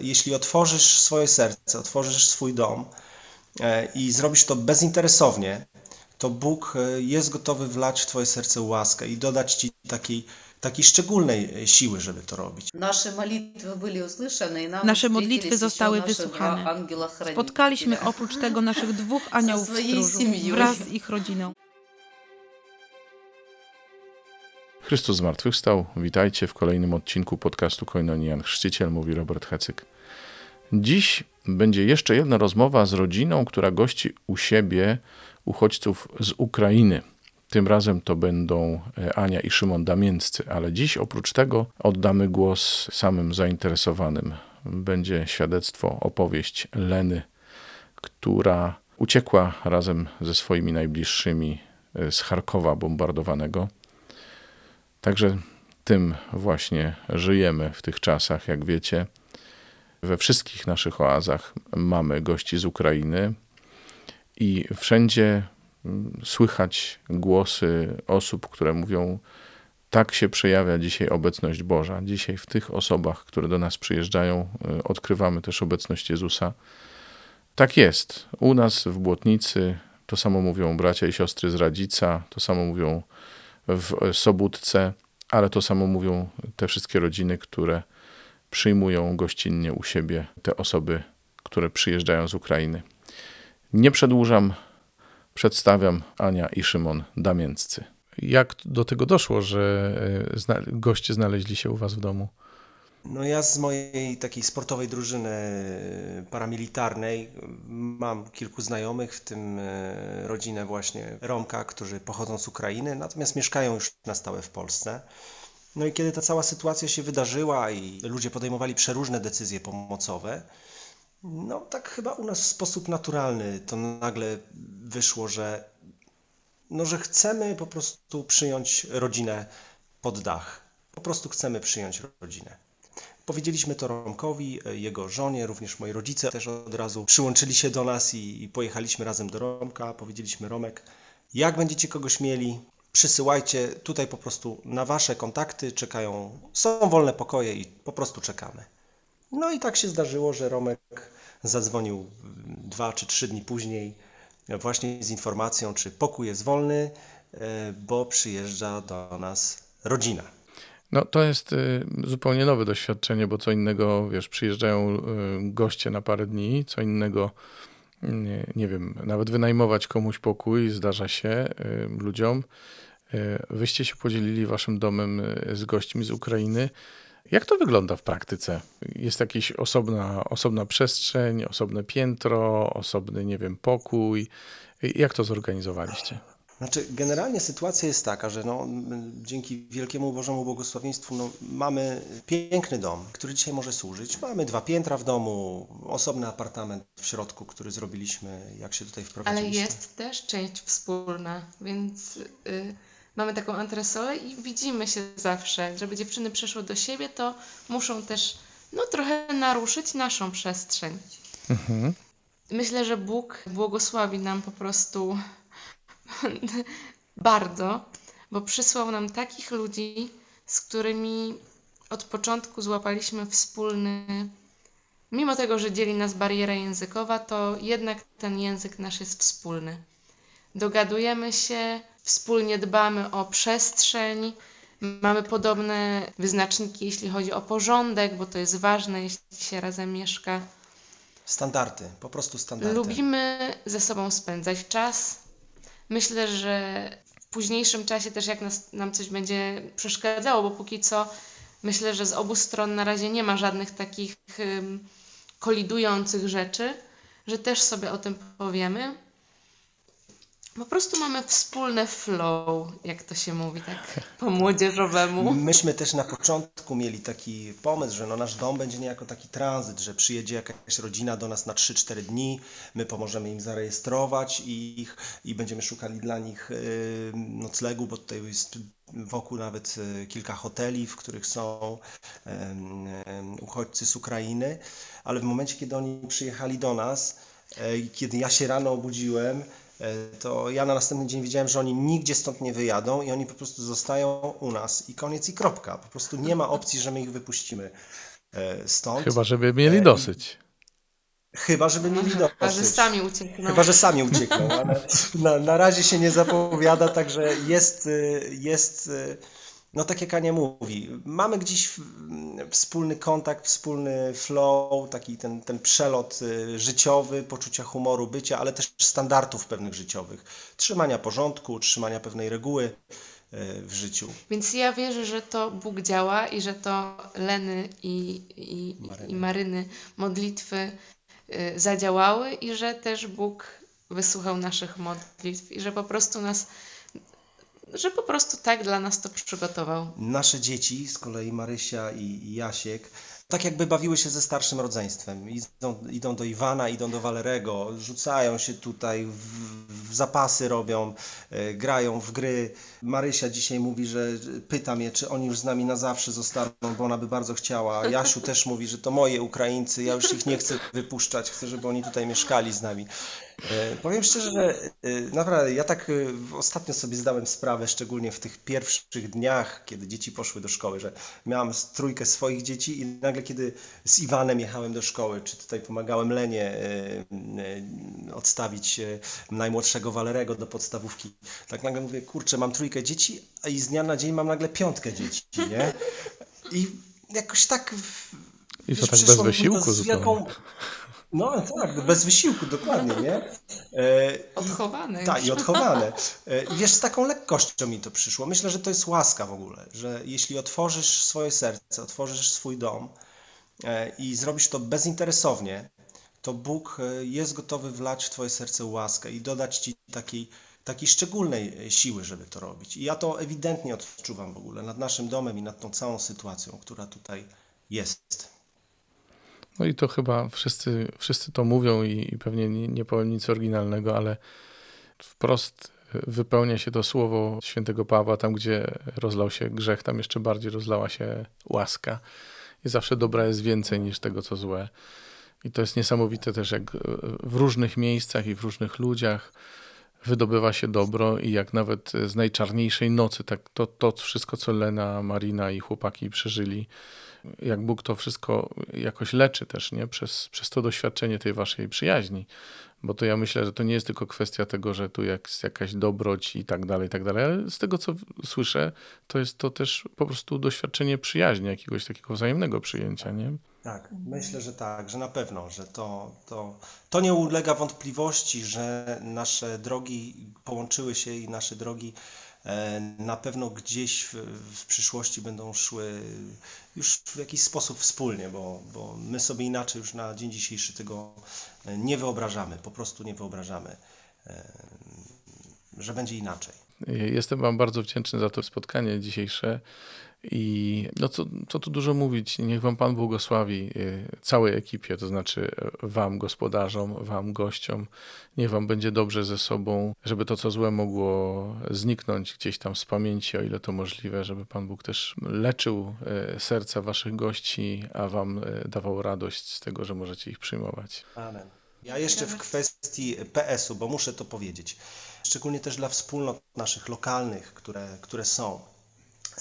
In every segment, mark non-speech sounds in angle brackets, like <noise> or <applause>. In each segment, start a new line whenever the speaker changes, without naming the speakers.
jeśli otworzysz swoje serce, otworzysz swój dom e, i zrobisz to bezinteresownie, to Bóg e, jest gotowy wlać w Twoje serce łaskę i dodać Ci takiej takiej szczególnej e, siły, żeby to robić.
Nasze modlitwy
zostały wysłuchane. Spotkaliśmy oprócz tego naszych dwóch <laughs> aniołów stróżów wraz z ich rodziną.
Chrystus zmartwychwstał. Witajcie w kolejnym odcinku podcastu Koinonian. Chrzciciel mówi Robert Hecyk. Dziś będzie jeszcze jedna rozmowa z rodziną, która gości u siebie uchodźców z Ukrainy. Tym razem to będą e, Ania i Szymon Damięccy, ale dziś oprócz tego oddamy głos samym zainteresowanym. Będzie świadectwo, opowieść Leny, która uciekła razem ze swoimi najbliższymi e, z Charkowa bombardowanego. Także tym właśnie żyjemy w tych czasach, jak wiecie. We wszystkich naszych oazach mamy gości z Ukrainy i wszędzie mm, słychać głosy osób, które mówią: Tak się przejawia dzisiaj obecność Boża. Dzisiaj w tych osobach, które do nas przyjeżdżają, y, odkrywamy też obecność Jezusa. Tak jest. U nas w Błotnicy to samo mówią bracia i siostry z Radzica, to samo mówią w Sobótce, ale to samo mówią te wszystkie rodziny, które przyjmują gościnnie u siebie te osoby, które przyjeżdżają z Ukrainy. Nie przedłużam, przedstawiam Ania i Szymon Damięccy. Jak do tego doszło, że e, goście znaleźli się u was w domu?
No ja z mojej takiej sportowej drużyny paramilitarnej mam kilku znajomych, w tym e, rodzinę właśnie Romka, którzy pochodzą z Ukrainy, natomiast mieszkają już na stałe w Polsce. No i kiedy ta cała sytuacja się wydarzyła i ludzie podejmowali przeróżne decyzje pomocowe, no tak chyba u nas w sposób naturalny to nagle wyszło, że no, że chcemy po prostu przyjąć rodzinę pod dach. Po prostu chcemy przyjąć rodzinę. Powiedzieliśmy to Romkowi, jego żonie, również moi rodzice też od razu przyłączyli się do nas i, i pojechaliśmy razem do Romka. Powiedzieliśmy Romek, jak będziecie kogoś mieli, przysyłajcie tutaj po prostu na wasze kontakty, czekają, są wolne pokoje i po prostu czekamy. No i tak się zdarzyło, że Romek zadzwonił dwa czy trzy dni później właśnie z informacją, czy pokój jest wolny, e, bo przyjeżdża do nas rodzina.
No to jest y, zupełnie nowe doświadczenie, bo co innego, wiesz, przyjeżdżają y, goście na parę dni, co innego, nie, nie wiem, nawet wynajmować komuś pokój zdarza się y, ludziom. Wyście się podzielili waszym domem z gośćmi z Ukrainy. Jak to wygląda w praktyce? Jest jakaś osobna, osobna przestrzeń, osobne piętro, osobny, nie wiem, pokój. Jak to zorganizowaliście?
Znaczy, generalnie sytuacja jest taka, że no, dzięki wielkiemu Bożemu błogosławieństwu no, mamy piękny dom, który dzisiaj może służyć. Mamy dwa piętra w domu, osobny apartament w środku, który zrobiliśmy, jak się tutaj
Ale
wprowadziliśmy.
jest też część wspólna, więc y, mamy taką antresolę i widzimy się zawsze. Żeby dziewczyny przeszły do siebie, to muszą też no, trochę naruszyć naszą przestrzeń. Myślę, że Bóg błogosławi nam po prostu <laughs> bardzo, bo przysłał nam takich ludzi, z którymi od początku złapaliśmy wspólny. Mimo tego, że dzieli nas bariera językowa, to jednak ten język nasz jest wspólny. Dogadujemy się, wspólnie dbamy o przestrzeń, mamy podobne wyznaczniki, jeśli chodzi o porządek, bo to jest ważne, jeśli się razem mieszka.
Standardy, po prostu standardy.
Lubimy ze sobą spędzać czas. Myślę, że w późniejszym czasie też jak nas, nam coś będzie przeszkadzało, bo póki co myślę, że z obu stron na razie nie ma żadnych takich kolidujących rzeczy, że też sobie o tym powiemy. Po prostu mamy wspólne flow, jak to się mówi tak po młodzieżowemu.
Myśmy też na początku mieli taki pomysł, że no nasz dom będzie niejako taki tranzyt, że przyjedzie jakaś rodzina do nas na 3-4 dni, my pomożemy im zarejestrować ich i będziemy szukali dla nich y, noclegu, bo tutaj jest wokół nawet y, kilka hoteli, w których są uchodźcy z Ukrainy, ale w momencie, kiedy oni przyjechali do nas, e, kiedy ja się rano obudziłem, to ja na następny dzień wiedziałem, że oni nigdzie stąd nie wyjadą i oni po prostu zostają u nas i koniec i kropka. Po prostu nie ma opcji, że my ich wypuścimy. E, Stąd,
Chyba, żeby mieli
E,
dosyć.
chyba żeby mieli
Chyba, że
dosyć.
sami uciekną.
Chyba, że sami uciekną, ale na, na razie się nie zapowiada, także jest, jest, no tak jak Ania mówi, mamy gdzieś wspólny kontakt, wspólny flow, taki ten, ten przelot y, życiowy, poczucia humoru, bycia, ale też standardów pewnych życiowych, trzymania porządku, trzymania pewnej reguły y, w życiu.
Więc ja wierzę, że to Bóg działa i że to Leny i, i,
Maryny.
i Maryny modlitwy y, zadziałały i że też Bóg wysłuchał naszych modlitw i że po prostu nas, że po prostu tak dla nas to przygotował.
Nasze dzieci, z kolei Marysia i Jasiek, tak jakby bawiły się ze starszym rodzeństwem. Idą, idą do Iwana, idą do Walerego, rzucają się tutaj, w, w zapasy robią, e, grają w gry. Marysia dzisiaj mówi, że pyta mnie, czy oni już z nami na zawsze zostaną, bo ona by bardzo chciała. Jasiu też mówi, że to moje Ukraińcy, ja już ich nie chcę wypuszczać, chcę, żeby oni tutaj mieszkali z nami. E, Powiem szczerze, że e, naprawdę ja tak e, ostatnio sobie zdałem sprawę, szczególnie w tych pierwszych dniach, kiedy dzieci poszły do szkoły, że miałem s- trójkę swoich dzieci i nagle kiedy z Iwanem jechałem do szkoły, czy tutaj pomagałem Lenie odstawić najmłodszego Walerego do podstawówki, tak nagle mówię, kurczę, mam trójkę dzieci, i z dnia na dzień mam nagle piątkę dzieci, nie? I jakoś tak
I to tak bez wysiłku
z
zupełnie.
wielką... No tak, bez wysiłku, dokładnie, nie? E,
Odchowane
tak, i odchowane. E, wiesz, z taką lekkością mi to przyszło. Myślę, że to jest łaska w ogóle, że jeśli otworzysz swoje serce, otworzysz swój dom e, i zrobisz to bezinteresownie, to Bóg e, jest gotowy wlać w twoje serce łaskę i dodać ci takiej, takiej szczególnej e, siły, żeby to robić. I ja to ewidentnie odczuwam w ogóle nad naszym domem i nad tą całą sytuacją, która tutaj jest.
No i to chyba wszyscy, wszyscy to mówią i, i pewnie nie, nie powiem nic oryginalnego, ale wprost wypełnia się to słowo świętego Pawła, tam gdzie rozlał się grzech, tam jeszcze bardziej rozlała się łaska. I zawsze dobra jest więcej niż tego, co złe. I to jest niesamowite też, jak w różnych miejscach i w różnych ludziach wydobywa się dobro i jak nawet z najczarniejszej nocy, tak to, to wszystko, co Lena, Marina i chłopaki przeżyli, jak Bóg to wszystko jakoś leczy też, nie? Przez, przez to doświadczenie tej waszej przyjaźni. Bo to ja myślę, że to nie jest tylko kwestia tego, że tu jest jakaś dobroć i tak dalej, i tak dalej, ale z tego, co słyszę, to jest to też po prostu doświadczenie przyjaźni, jakiegoś takiego wzajemnego przyjęcia, nie?
Tak, myślę, że tak, że na pewno, że to, to, to nie ulega wątpliwości, że nasze drogi połączyły się i nasze drogi na pewno gdzieś w, w przyszłości będą szły już w jakiś sposób wspólnie, bo, bo my sobie inaczej już na dzień dzisiejszy tego e, nie wyobrażamy, po prostu nie wyobrażamy, e, że będzie inaczej.
Jestem Wam bardzo wdzięczny za to spotkanie dzisiejsze. I no co, co tu dużo mówić, niech Wam Pan błogosławi y, całej ekipie, to znaczy Wam, gospodarzom, Wam, gościom. Niech Wam będzie dobrze ze sobą, żeby to, co złe mogło zniknąć gdzieś tam z pamięci, o ile to możliwe, żeby Pan Bóg też leczył y, serca Waszych gości, a Wam y, dawał radość z tego, że możecie ich przyjmować.
Amen. Ja jeszcze w kwestii PS-u, bo muszę to powiedzieć, szczególnie też dla wspólnot naszych lokalnych, które, które są.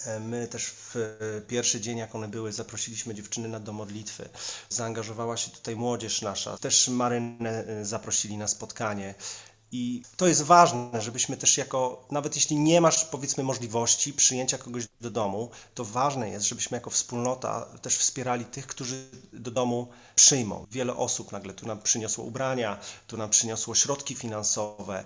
E, My też w e, pierwszy dzień, jak one były, zaprosiliśmy dziewczyny na do modlitwy. Zaangażowała się tutaj młodzież nasza. Też Marynę e, zaprosili na spotkanie. I to jest ważne, żebyśmy też jako, nawet jeśli nie masz powiedzmy możliwości przyjęcia kogoś do domu, to ważne jest, żebyśmy jako wspólnota też wspierali tych, którzy do domu przyjmą. Wiele osób nagle tu nam przyniosło ubrania, tu nam przyniosło środki finansowe,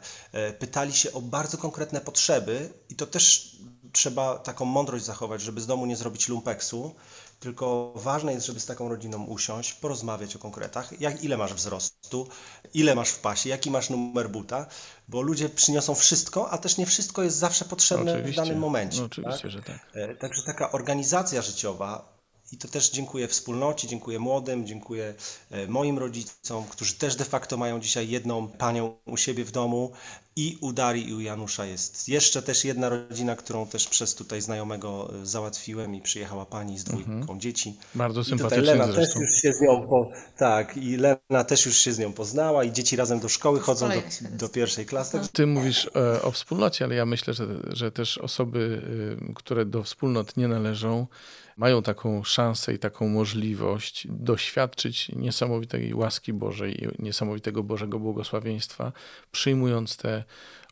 pytali się o bardzo konkretne potrzeby i to też trzeba taką mądrość zachować, żeby z domu nie zrobić lumpeksu, tylko ważne jest, żeby z taką rodziną usiąść, porozmawiać o konkretach, jak, ile masz wzrostu, ile masz w pasie, jaki masz numer buta, bo ludzie przyniosą wszystko, a też nie wszystko jest zawsze potrzebne w danym momencie.
No, oczywiście,
tak?
że tak.
E, Także taka organizacja życiowa i to też dziękuję wspólnocie, dziękuję młodym, dziękuję e, moim rodzicom, którzy też de facto mają dzisiaj jedną panią u siebie w domu I u Darii i u Janusza jest jeszcze też jedna rodzina, którą też przez tutaj znajomego e, załatwiłem i przyjechała pani z dwójką dzieci.
Bardzo
I
sympatycznie
Lena też już się z nią po, tak, i Lena też już się z nią poznała i dzieci razem do szkoły chodzą do, do pierwszej klasy. Także
Ty mówisz e, o wspólnocie, ale ja myślę, że, że też osoby, y, które do wspólnot nie należą, mają taką szansę i taką możliwość doświadczyć niesamowitej łaski Bożej i niesamowitego Bożego błogosławieństwa, przyjmując te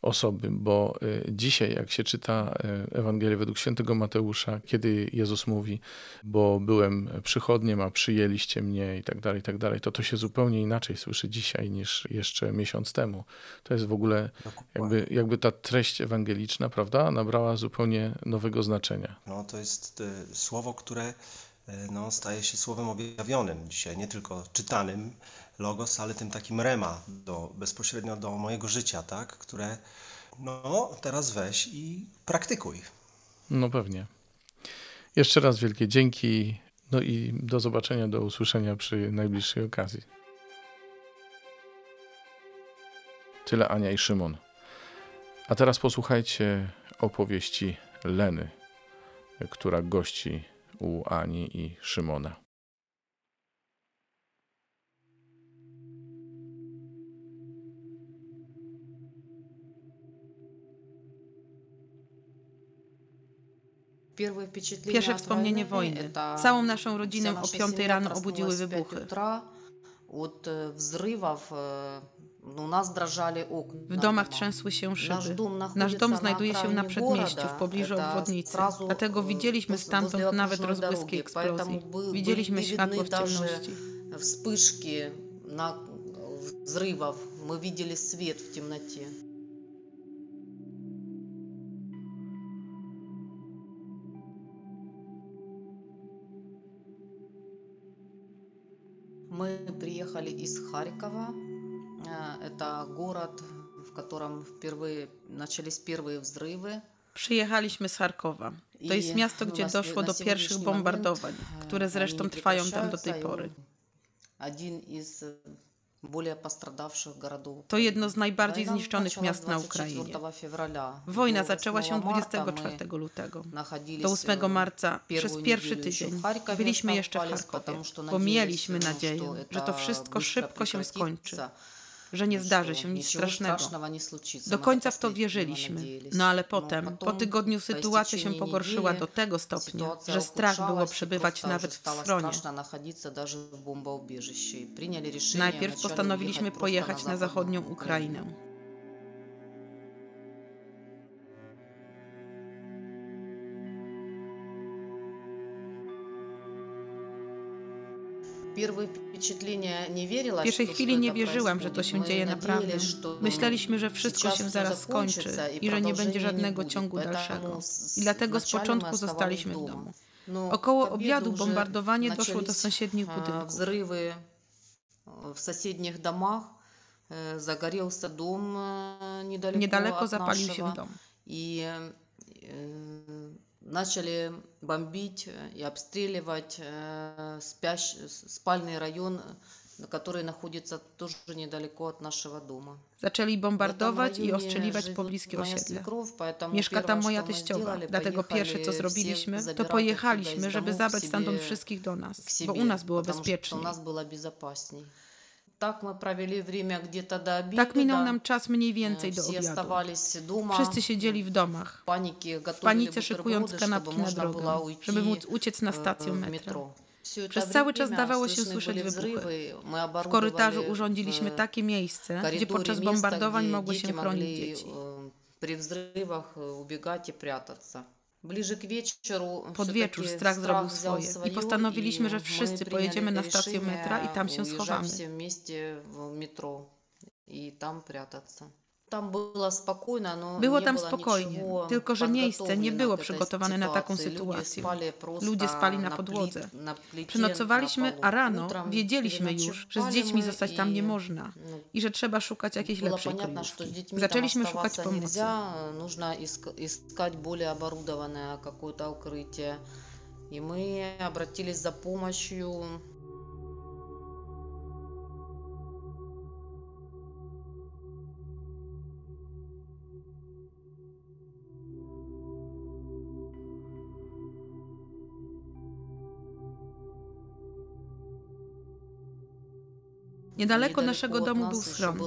osoby, bo y, dzisiaj, jak się czyta y, Ewangelię według świętego Mateusza, kiedy Jezus mówi, bo byłem przychodniem, a przyjęliście mnie i tak dalej, i tak dalej, to to się zupełnie inaczej słyszy dzisiaj niż jeszcze miesiąc temu. To jest w ogóle jakby, jakby ta treść ewangeliczna, prawda, nabrała zupełnie nowego znaczenia.
no, to jest e, słowo, które no, staje się słowem objawionym dzisiaj, nie tylko czytanym logos, ale tym takim rema do, bezpośrednio do mojego życia, tak, które no teraz weź i praktykuj.
No pewnie. Jeszcze raz wielkie dzięki. No i do zobaczenia, do usłyszenia przy najbliższej okazji. Tyle Ania i Szymon. A teraz posłuchajcie opowieści Leny, która gości u Ani i Szymona.
Pierwsze wspomnienie wojny. Całą naszą rodzinę o
piątej
rano obudziły
wybuchy. Od
e,
wzrywów e, э, взрывов. э, У нас дрожали окна.
W domach
дома.
trzęsły się
Nasz
szyby.
dom
Nasz
находится
dom
на
znajduje się na
окраине
przedmieściu, w
города.
pobliżu
Это
obwodnicy.
сразу,
Dlatego
э,
widzieliśmy
возле
stamtąd nawet
окружной
rozbłyski
дороги.
eksplozji.
Поэтому бы-
Widzieliśmy
были
światło
видны
w
даже
ciemności.
вспышки на взрывов. Мы видели свет в темноте. Мы приехали из Харькова. Э, Это город, в котором впервые начались первые взрывы.
Przyjechaliśmy z Charkowa. To jest
I
miasto,
no
gdzie
na-
doszło
na
do pierwszych
сегодняшний
bombardowań,
момент,
które
э,
zresztą
они
trwają tam do tej
прекращаются, и
pory.
Один из э, более пострадавших городов.
To jedno z najbardziej
Wojna
zniszczonych
началась
miast na
24
Ukrainie.
февраля.
Wojna
До
zaczęła się
8 marta
24 lutego.
мы находились,
Do 8
э,
marca, przez
первую
pierwszy
неделю еще
tydzień,
в Харькове
byliśmy jeszcze w
оставались,
Charkowie,
потому что
bo
надеялись,
mieliśmy
ну,
nadzieję,
что
że to
это
wszystko
быстро
szybko się skończy,
прекратится,
że nie zdarzy się nic strasznego. Do końca w to wierzyliśmy. No ale potem, po tygodniu sytuacja się pogorszyła do tego stopnia, że strach było przebywać nawet w schronie. Najpierw postanowiliśmy pojechać na zachodnią
Ukrainę.
W pierwszej chwili nie wierzyłam, że to się dzieje naprawdę. Myśleliśmy, że wszystko się zaraz skończy i że nie będzie żadnego ciągu dalszego. I dlatego z początku zostaliśmy w domu. Około obiadu bombardowanie doszło do sąsiednich budynków.
Zrywy w sąsiednich domach. Zagorał się dom
niedaleko
Niedaleko
zapalił się dom.
I начали бомбить и обстреливать э, спящ, спальный район, э, который находится тоже недалеко от нашего дома.
Zaczęli
W
bombardować
tym
i
rejonie
ostrzeliwać
żywi
pobliskie
moja
osiedle.
свекровь, поэтому
Mieszka tam
первое,
moja
что мы
teściowa,
сделали,
dlatego pierwsze co
поехали
zrobiliśmy,
всех
to
забирать
pojechaliśmy,
оттуда из
żeby
домов
zabrać
к
stamtąd
себе-
wszystkich do nas,
к себе,
bo u nas było
потому что
bezpiecznie. Tak minął nam czas mniej więcej do
Все
obiadu.
оставались дома.
Wszyscy siedzieli w domach,
в панике
w
готовили
panice szykując
бутерброды,
kanapki
чтобы
na
можно
drogę,
было уйти
żeby móc uciec na
э,
stację
в
metra.
метро. Все это
Przez cały czas
время
dawało się
слышны
słyszeć
были
wybuchy.
взрывы. Мы
W korytarzu
оборудовали
urządziliśmy
в
takie miejsce, gdzie
коридоре
podczas
место,
bombardowań
где
mogły
дети
się chronić
могли,
dzieci.
э, При взрывах э, убегать и прятаться. Ближе к вечеру
Pod
всё-таки
wieczór strach zrobił
взял
swoje i
своё,
postanowiliśmy,
и
że
мы
wszyscy
приняли
pojedziemy na stację
решение
metra i tam się
уезжать
schowamy.
все вместе в метро и там прятаться. Tam było spokojno, no
Było
nie
tam
było
spokojnie,
niczego
tylko że miejsce nie
podgotowane
było
do tej
przygotowane na taką
sytuacji.
sytuację.
Ludzie spali, prosto
Ludzie spali na
pli-
podłodze.
na plicie,
Przenocowaliśmy,
na
a
polu.
rano
Utrem
wiedzieliśmy już, że z
przynocowali
dziećmi
my
zostać tam nie
i,
można
no,
i że trzeba szukać jakiejś
Было
lepszej
понятно, что с
kryjówki.
детьми
Zaczęliśmy
там
szukać
оставаться
pomocy.
нельзя, нужно иск- искать более оборудованное какое-то укрытие. И мы обратились за помощью
Niedaleko naszego domu był schron.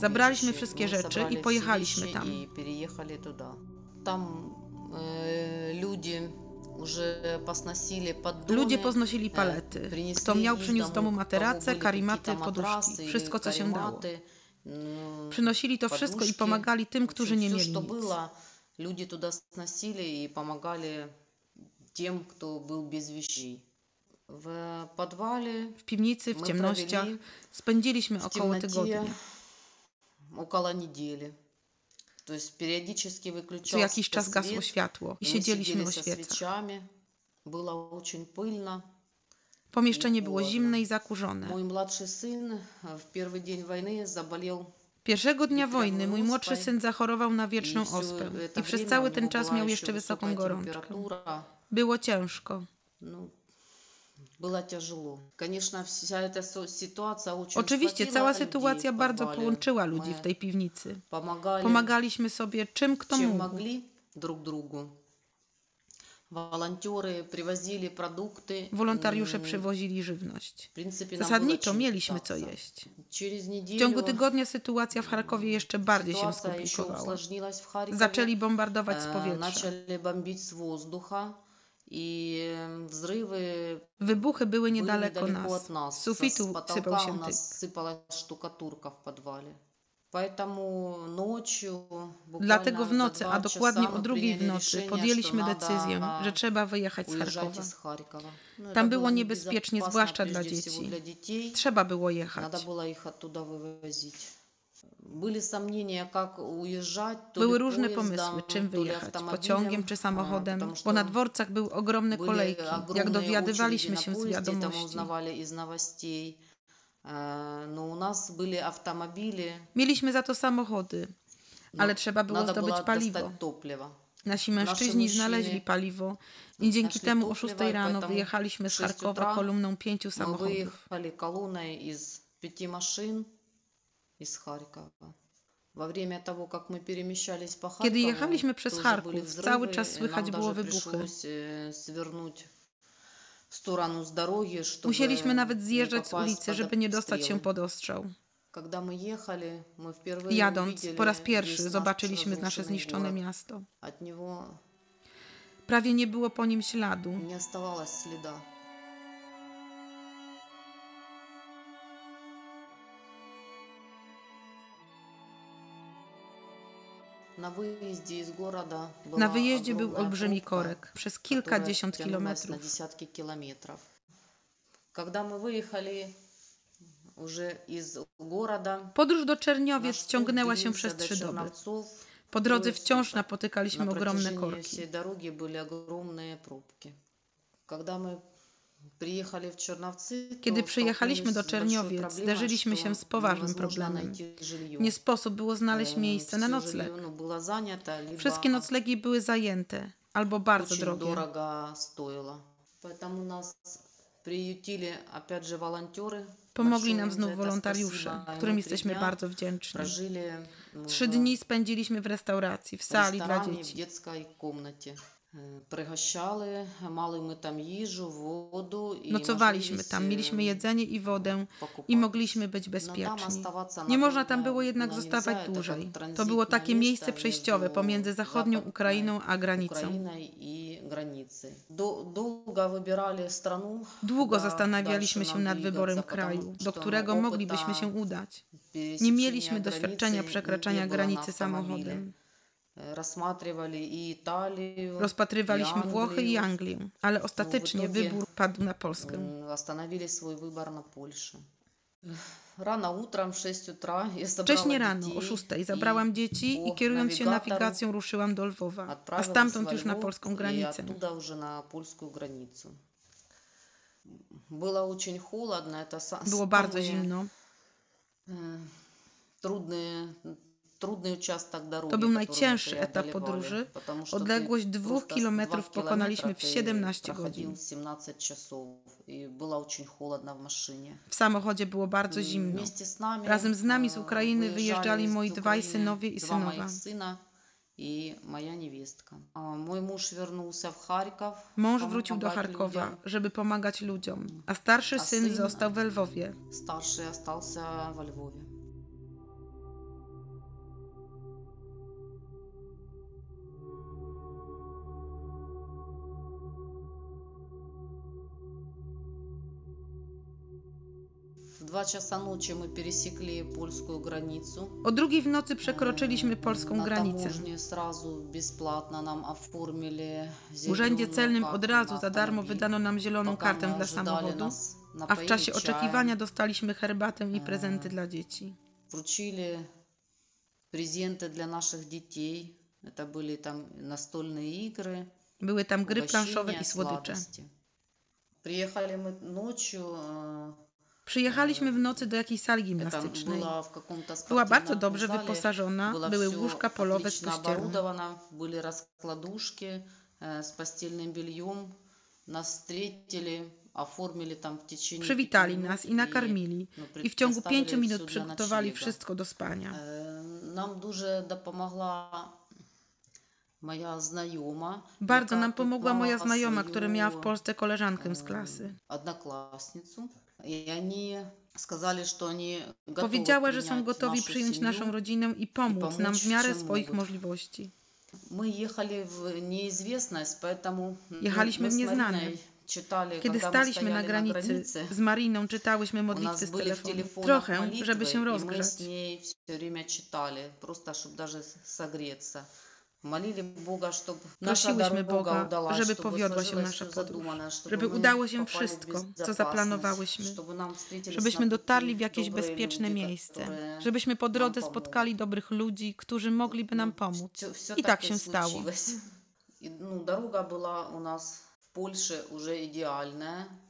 Zabraliśmy wszystkie rzeczy i pojechaliśmy tam.
Tam e, ludzie
Ludzie poznosili
e,
palety. Kto miał, przyniósł z domu materace, karimaty, poduszki. Wszystko, co się dało.
No,
Przynosili to wszystko i pomagali tym, którzy nie mieli nic.
Ludzie tuda znosili i pomagali tym, kto był bez wieści. вещей. В подвале
W piwnicy, w
my
ciemnościach
провели
spędziliśmy
в
około
темноте
tygodnia.
около недели. То есть периодически
Co
выключался
jakiś czas gasło
свет,
światło i
мы
siedzieliśmy
сидели
o
со
świecach.
свечами, было очень пыльно.
Pomieszczenie było
chłodno.
zimne i zakurzone.
Мой младший сын э, в первый день войны заболел
Pierwszego dnia
Witrową
wojny mój młodszy
ospę
syn zachorował na wieczną
и всё
ospę
это
i przez
время
cały
у
ten
него
czas
была
miał
еще
jeszcze wysoką
высокая
gorączkę.
температура.
Było ciężko. Oczywiście cała sytuacja bardzo połączyła ludzi w tej piwnicy. Pomagaliśmy sobie czym kto mógł. Wolontariusze przywozili żywność. Zasadniczo mieliśmy co jeść. W ciągu tygodnia sytuacja w Charkowie jeszcze bardziej się skomplikowała. Zaczęli bombardować z powietrza.
I wzrywy.
Wybuchy były niedaleko, były
niedaleko nas.
od
nas.
Sufitu sypał się tyk.
sypała sztukaturka w podwale.
Dlatego w nocy, a dokładnie o drugiej w nocy, podjęliśmy decyzję, że trzeba wyjechać z Charkowa. Tam było niebezpiecznie, zwłaszcza dla dzieci. Trzeba było jechać. Były różne pomysły, czym wyjechać, pociągiem czy samochodem, bo na dworcach były ogromne kolejki, jak dowiadywaliśmy się z wiadomości. Mieliśmy za to samochody, ale trzeba było zdobyć paliwo. Nasi mężczyźni znaleźli paliwo i dzięki temu o 6 rano wyjechaliśmy z Charkowa kolumną pięciu samochodów
выехали колонной из пяти машин из Харькова. Во время того, как мы перемещались по
Kiedy
Харькову,
jechaliśmy przez
тоже
Charków,
были
cały
взрывы,
czas
и
słychać
нам
było
даже
wybuchy.
пришлось э, свернуть в сторону с дороги, чтобы
Musieliśmy nawet
не
zjeżdżać z
попасть
ulicy,
под
żeby nie dostać się
обстрелы.
pod ostrzał.
Когда мы ехали, мы впервые
Jadąc,
увидели
po raz
весь
pierwszy
наш
zobaczyliśmy nasze
разрушенный
zniszczone
город.
miasto.
От него
Prawie nie było po nim śladu.
не оставалось следа. На выезде из города была
Na wyjeździe był
огромная
olbrzymi
пробка,
korek przez
которая
kilkadziesiąt
тянулась на
kilometrów.
десятки километров. Когда мы выехали уже из города,
Podróż do Czerniowiec
наш путь
ciągnęła się
длился
przez
до
trzy doby.
Черновцов.
Po drodze
Трое
wciąż
суток.
napotykaliśmy
На
ogromne
протяжении
korki. Kiedy przyjechaliśmy do Czerniowiec, zderzyliśmy się z poważnym problemem. Nie sposób było znaleźć miejsce na nocleg. Wszystkie noclegi były zajęte albo bardzo drogie. Pomogli nam znów wolontariusze, którym jesteśmy bardzo wdzięczni. Trzy dni spędziliśmy w restauracji, w sali dla dzieci.
Prygощali, mali tam jeżu, wodę.
Nocowaliśmy tam, mieliśmy jedzenie i wodę i mogliśmy być bezpieczni. Nie można tam było jednak zostawać dłużej. To było takie miejsce przejściowe pomiędzy zachodnią Ukrainą a granicą. Długo zastanawialiśmy się nad wyborem kraju, do którego moglibyśmy się udać. Nie mieliśmy doświadczenia przekraczania granicy samochodem. Rozpatrywaliśmy
i
Włochy i
Anglię.
Anglię, ale ostatecznie
итоге,
wybór padł na Polskę.
М, Остановили свой выбор на Польше. Rano utrem w 6 утра я
Wcześnie rano, o 6 zabrałam dzieci i kierując się nawigacją ruszyłam do Lwowa, a stamtąd już na polską granicę.
И оттуда уже на польскую границу. Было очень холодно, это са-
Było bardzo
самый,
zimno.
э, Trudny, trudny участок дороги.
to był najcięższy etap podróży. Odległość dwóch kilometrów pokonaliśmy w 17 godzin. W samochodzie było bardzo zimno. Razem z nami z Ukrainy wyjeżdżali moi dwaj synowie i synowa.
I moja niewiestka. Mój mąż вернулся w Charków.
Mąż wrócił do Charkowa, żeby pomagać ludziom, a starszy syn został w Lwowie.
Starszy w Lwowie. 2 часа ночи мы пересекли польскую границу.
O drugiej w nocy przekroczyliśmy polską granicę.
таможне сразу бесплатно нам оформили
W urzędzie celnym od razu za darmo wydano nam zieloną kartę dla samochodu, a w czasie oczekiwania dostaliśmy herbatę i prezenty dla dzieci.
Wrzucili prezenty dla naszych dzieci. To byli tam nastolne igry.
Były tam gry planszowe i słodycze.
Приехали мы
Przyjechaliśmy w nocy do jakiejś sali
Это
gimnastycznej.
была в каком-то
Była bardzo
спортивном
dobrze
зале,
wyposażona,
было
były
всё
łóżka polowe z
отлично
pościelą.
оборудовано, были раскладушки э, с постельным бельем. Нас встретили, оформили там в течение пяти
Przywitali
минут
nas i nakarmili.
ну,
I w ciągu
предоставили
pięciu
всё
minut
для
przygotowali
ночлега.
wszystko do spania.
Э, Нам дуже допомогла моя знайома.
Bardzo
яка
nam pomogła moja
поклала
znajoma,
свою,
która miała w Polsce koleżankę z klasy.
одноклассницу.
Powiedziała, że są gotowi przyjąć naszą rodzinę i pomóc nam w miarę swoich możliwości. Jechaliśmy w nieznane. Kiedy staliśmy na granicy z Mariną, czytałyśmy modlitwy z telefonu. Trochę, żeby się rozgrzać. Prosiłyśmy Boga, żeby powiodła się nasza podróż, żeby udało się wszystko, co zaplanowałyśmy, żebyśmy dotarli w jakieś bezpieczne miejsce, żebyśmy po drodze spotkali dobrych ludzi, którzy mogliby nam pomóc. I tak się stało.
Droga była u nas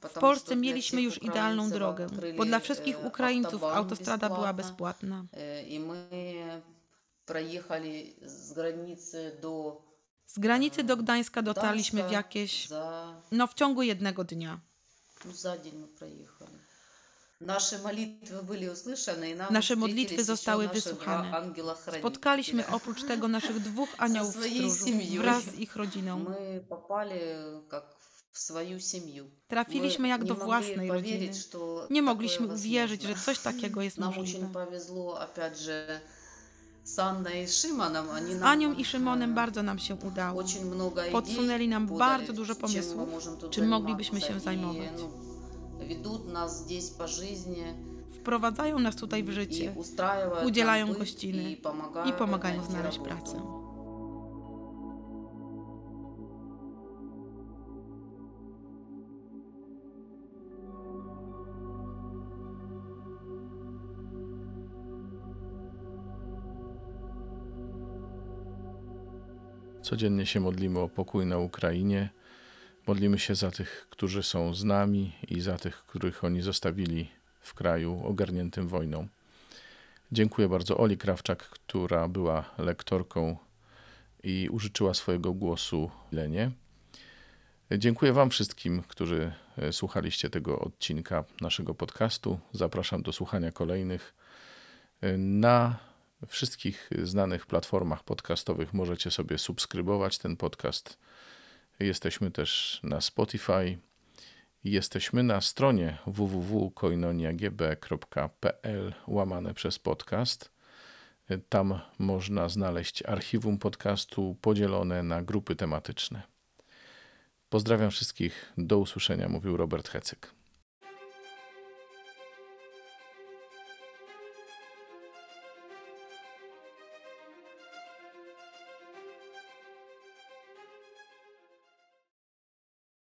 w
Polsce mieliśmy już idealną drogę, bo dla wszystkich Ukraińców autostrada była bezpłatna.
I my проехали с границы до
Z granicy do Gdańska dotarliśmy w
Gdańska
jakieś,
за,
no w ciągu jednego dnia.
ну, за день мы проехали. Наши молитвы были услышаны, и нам
Nasze
встретились
modlitwy
еще
zostały
наши
wysłuchane.
два ангела-хранителя.
Spotkaliśmy oprócz tego naszych dwóch aniołów <laughs>
swoją
stróżów
семьей.
wraz z ich rodziną.
Мы попали как в свою семью.
Trafiliśmy
Мы
jak
не
do
mogli
własnej
поверить,
rodziny.
что
Nie
такое
mogliśmy uwierzyć, że
возможно.
coś takiego jest
Нам
możliwe. Z Anią i Szymonem bardzo nam się udało. Podsunęli nam bardzo dużo pomysłów, czym moglibyśmy się zajmować. Wprowadzają nas tutaj w życie, udzielają gościny i pomagają znaleźć pracę.
Codziennie się modlimy o pokój na Ukrainie. Modlimy się za tych, którzy są z nami i za tych, których oni zostawili w kraju ogarniętym wojną. Dziękuję bardzo Oli Krawczak, która była lektorką i użyczyła swojego głosu Lenie. Dziękuję Wam wszystkim, którzy e, słuchaliście tego odcinka naszego podcastu. Zapraszam do słuchania kolejnych. E, Na wszystkich znanych platformach podcastowych możecie sobie subskrybować ten podcast. Jesteśmy też na Spotify. Jesteśmy na stronie www.koinoniagb.pl łamane przez podcast. Tam można znaleźć archiwum podcastu podzielone na grupy tematyczne. Pozdrawiam wszystkich. Do usłyszenia, mówił Robert Hecyk.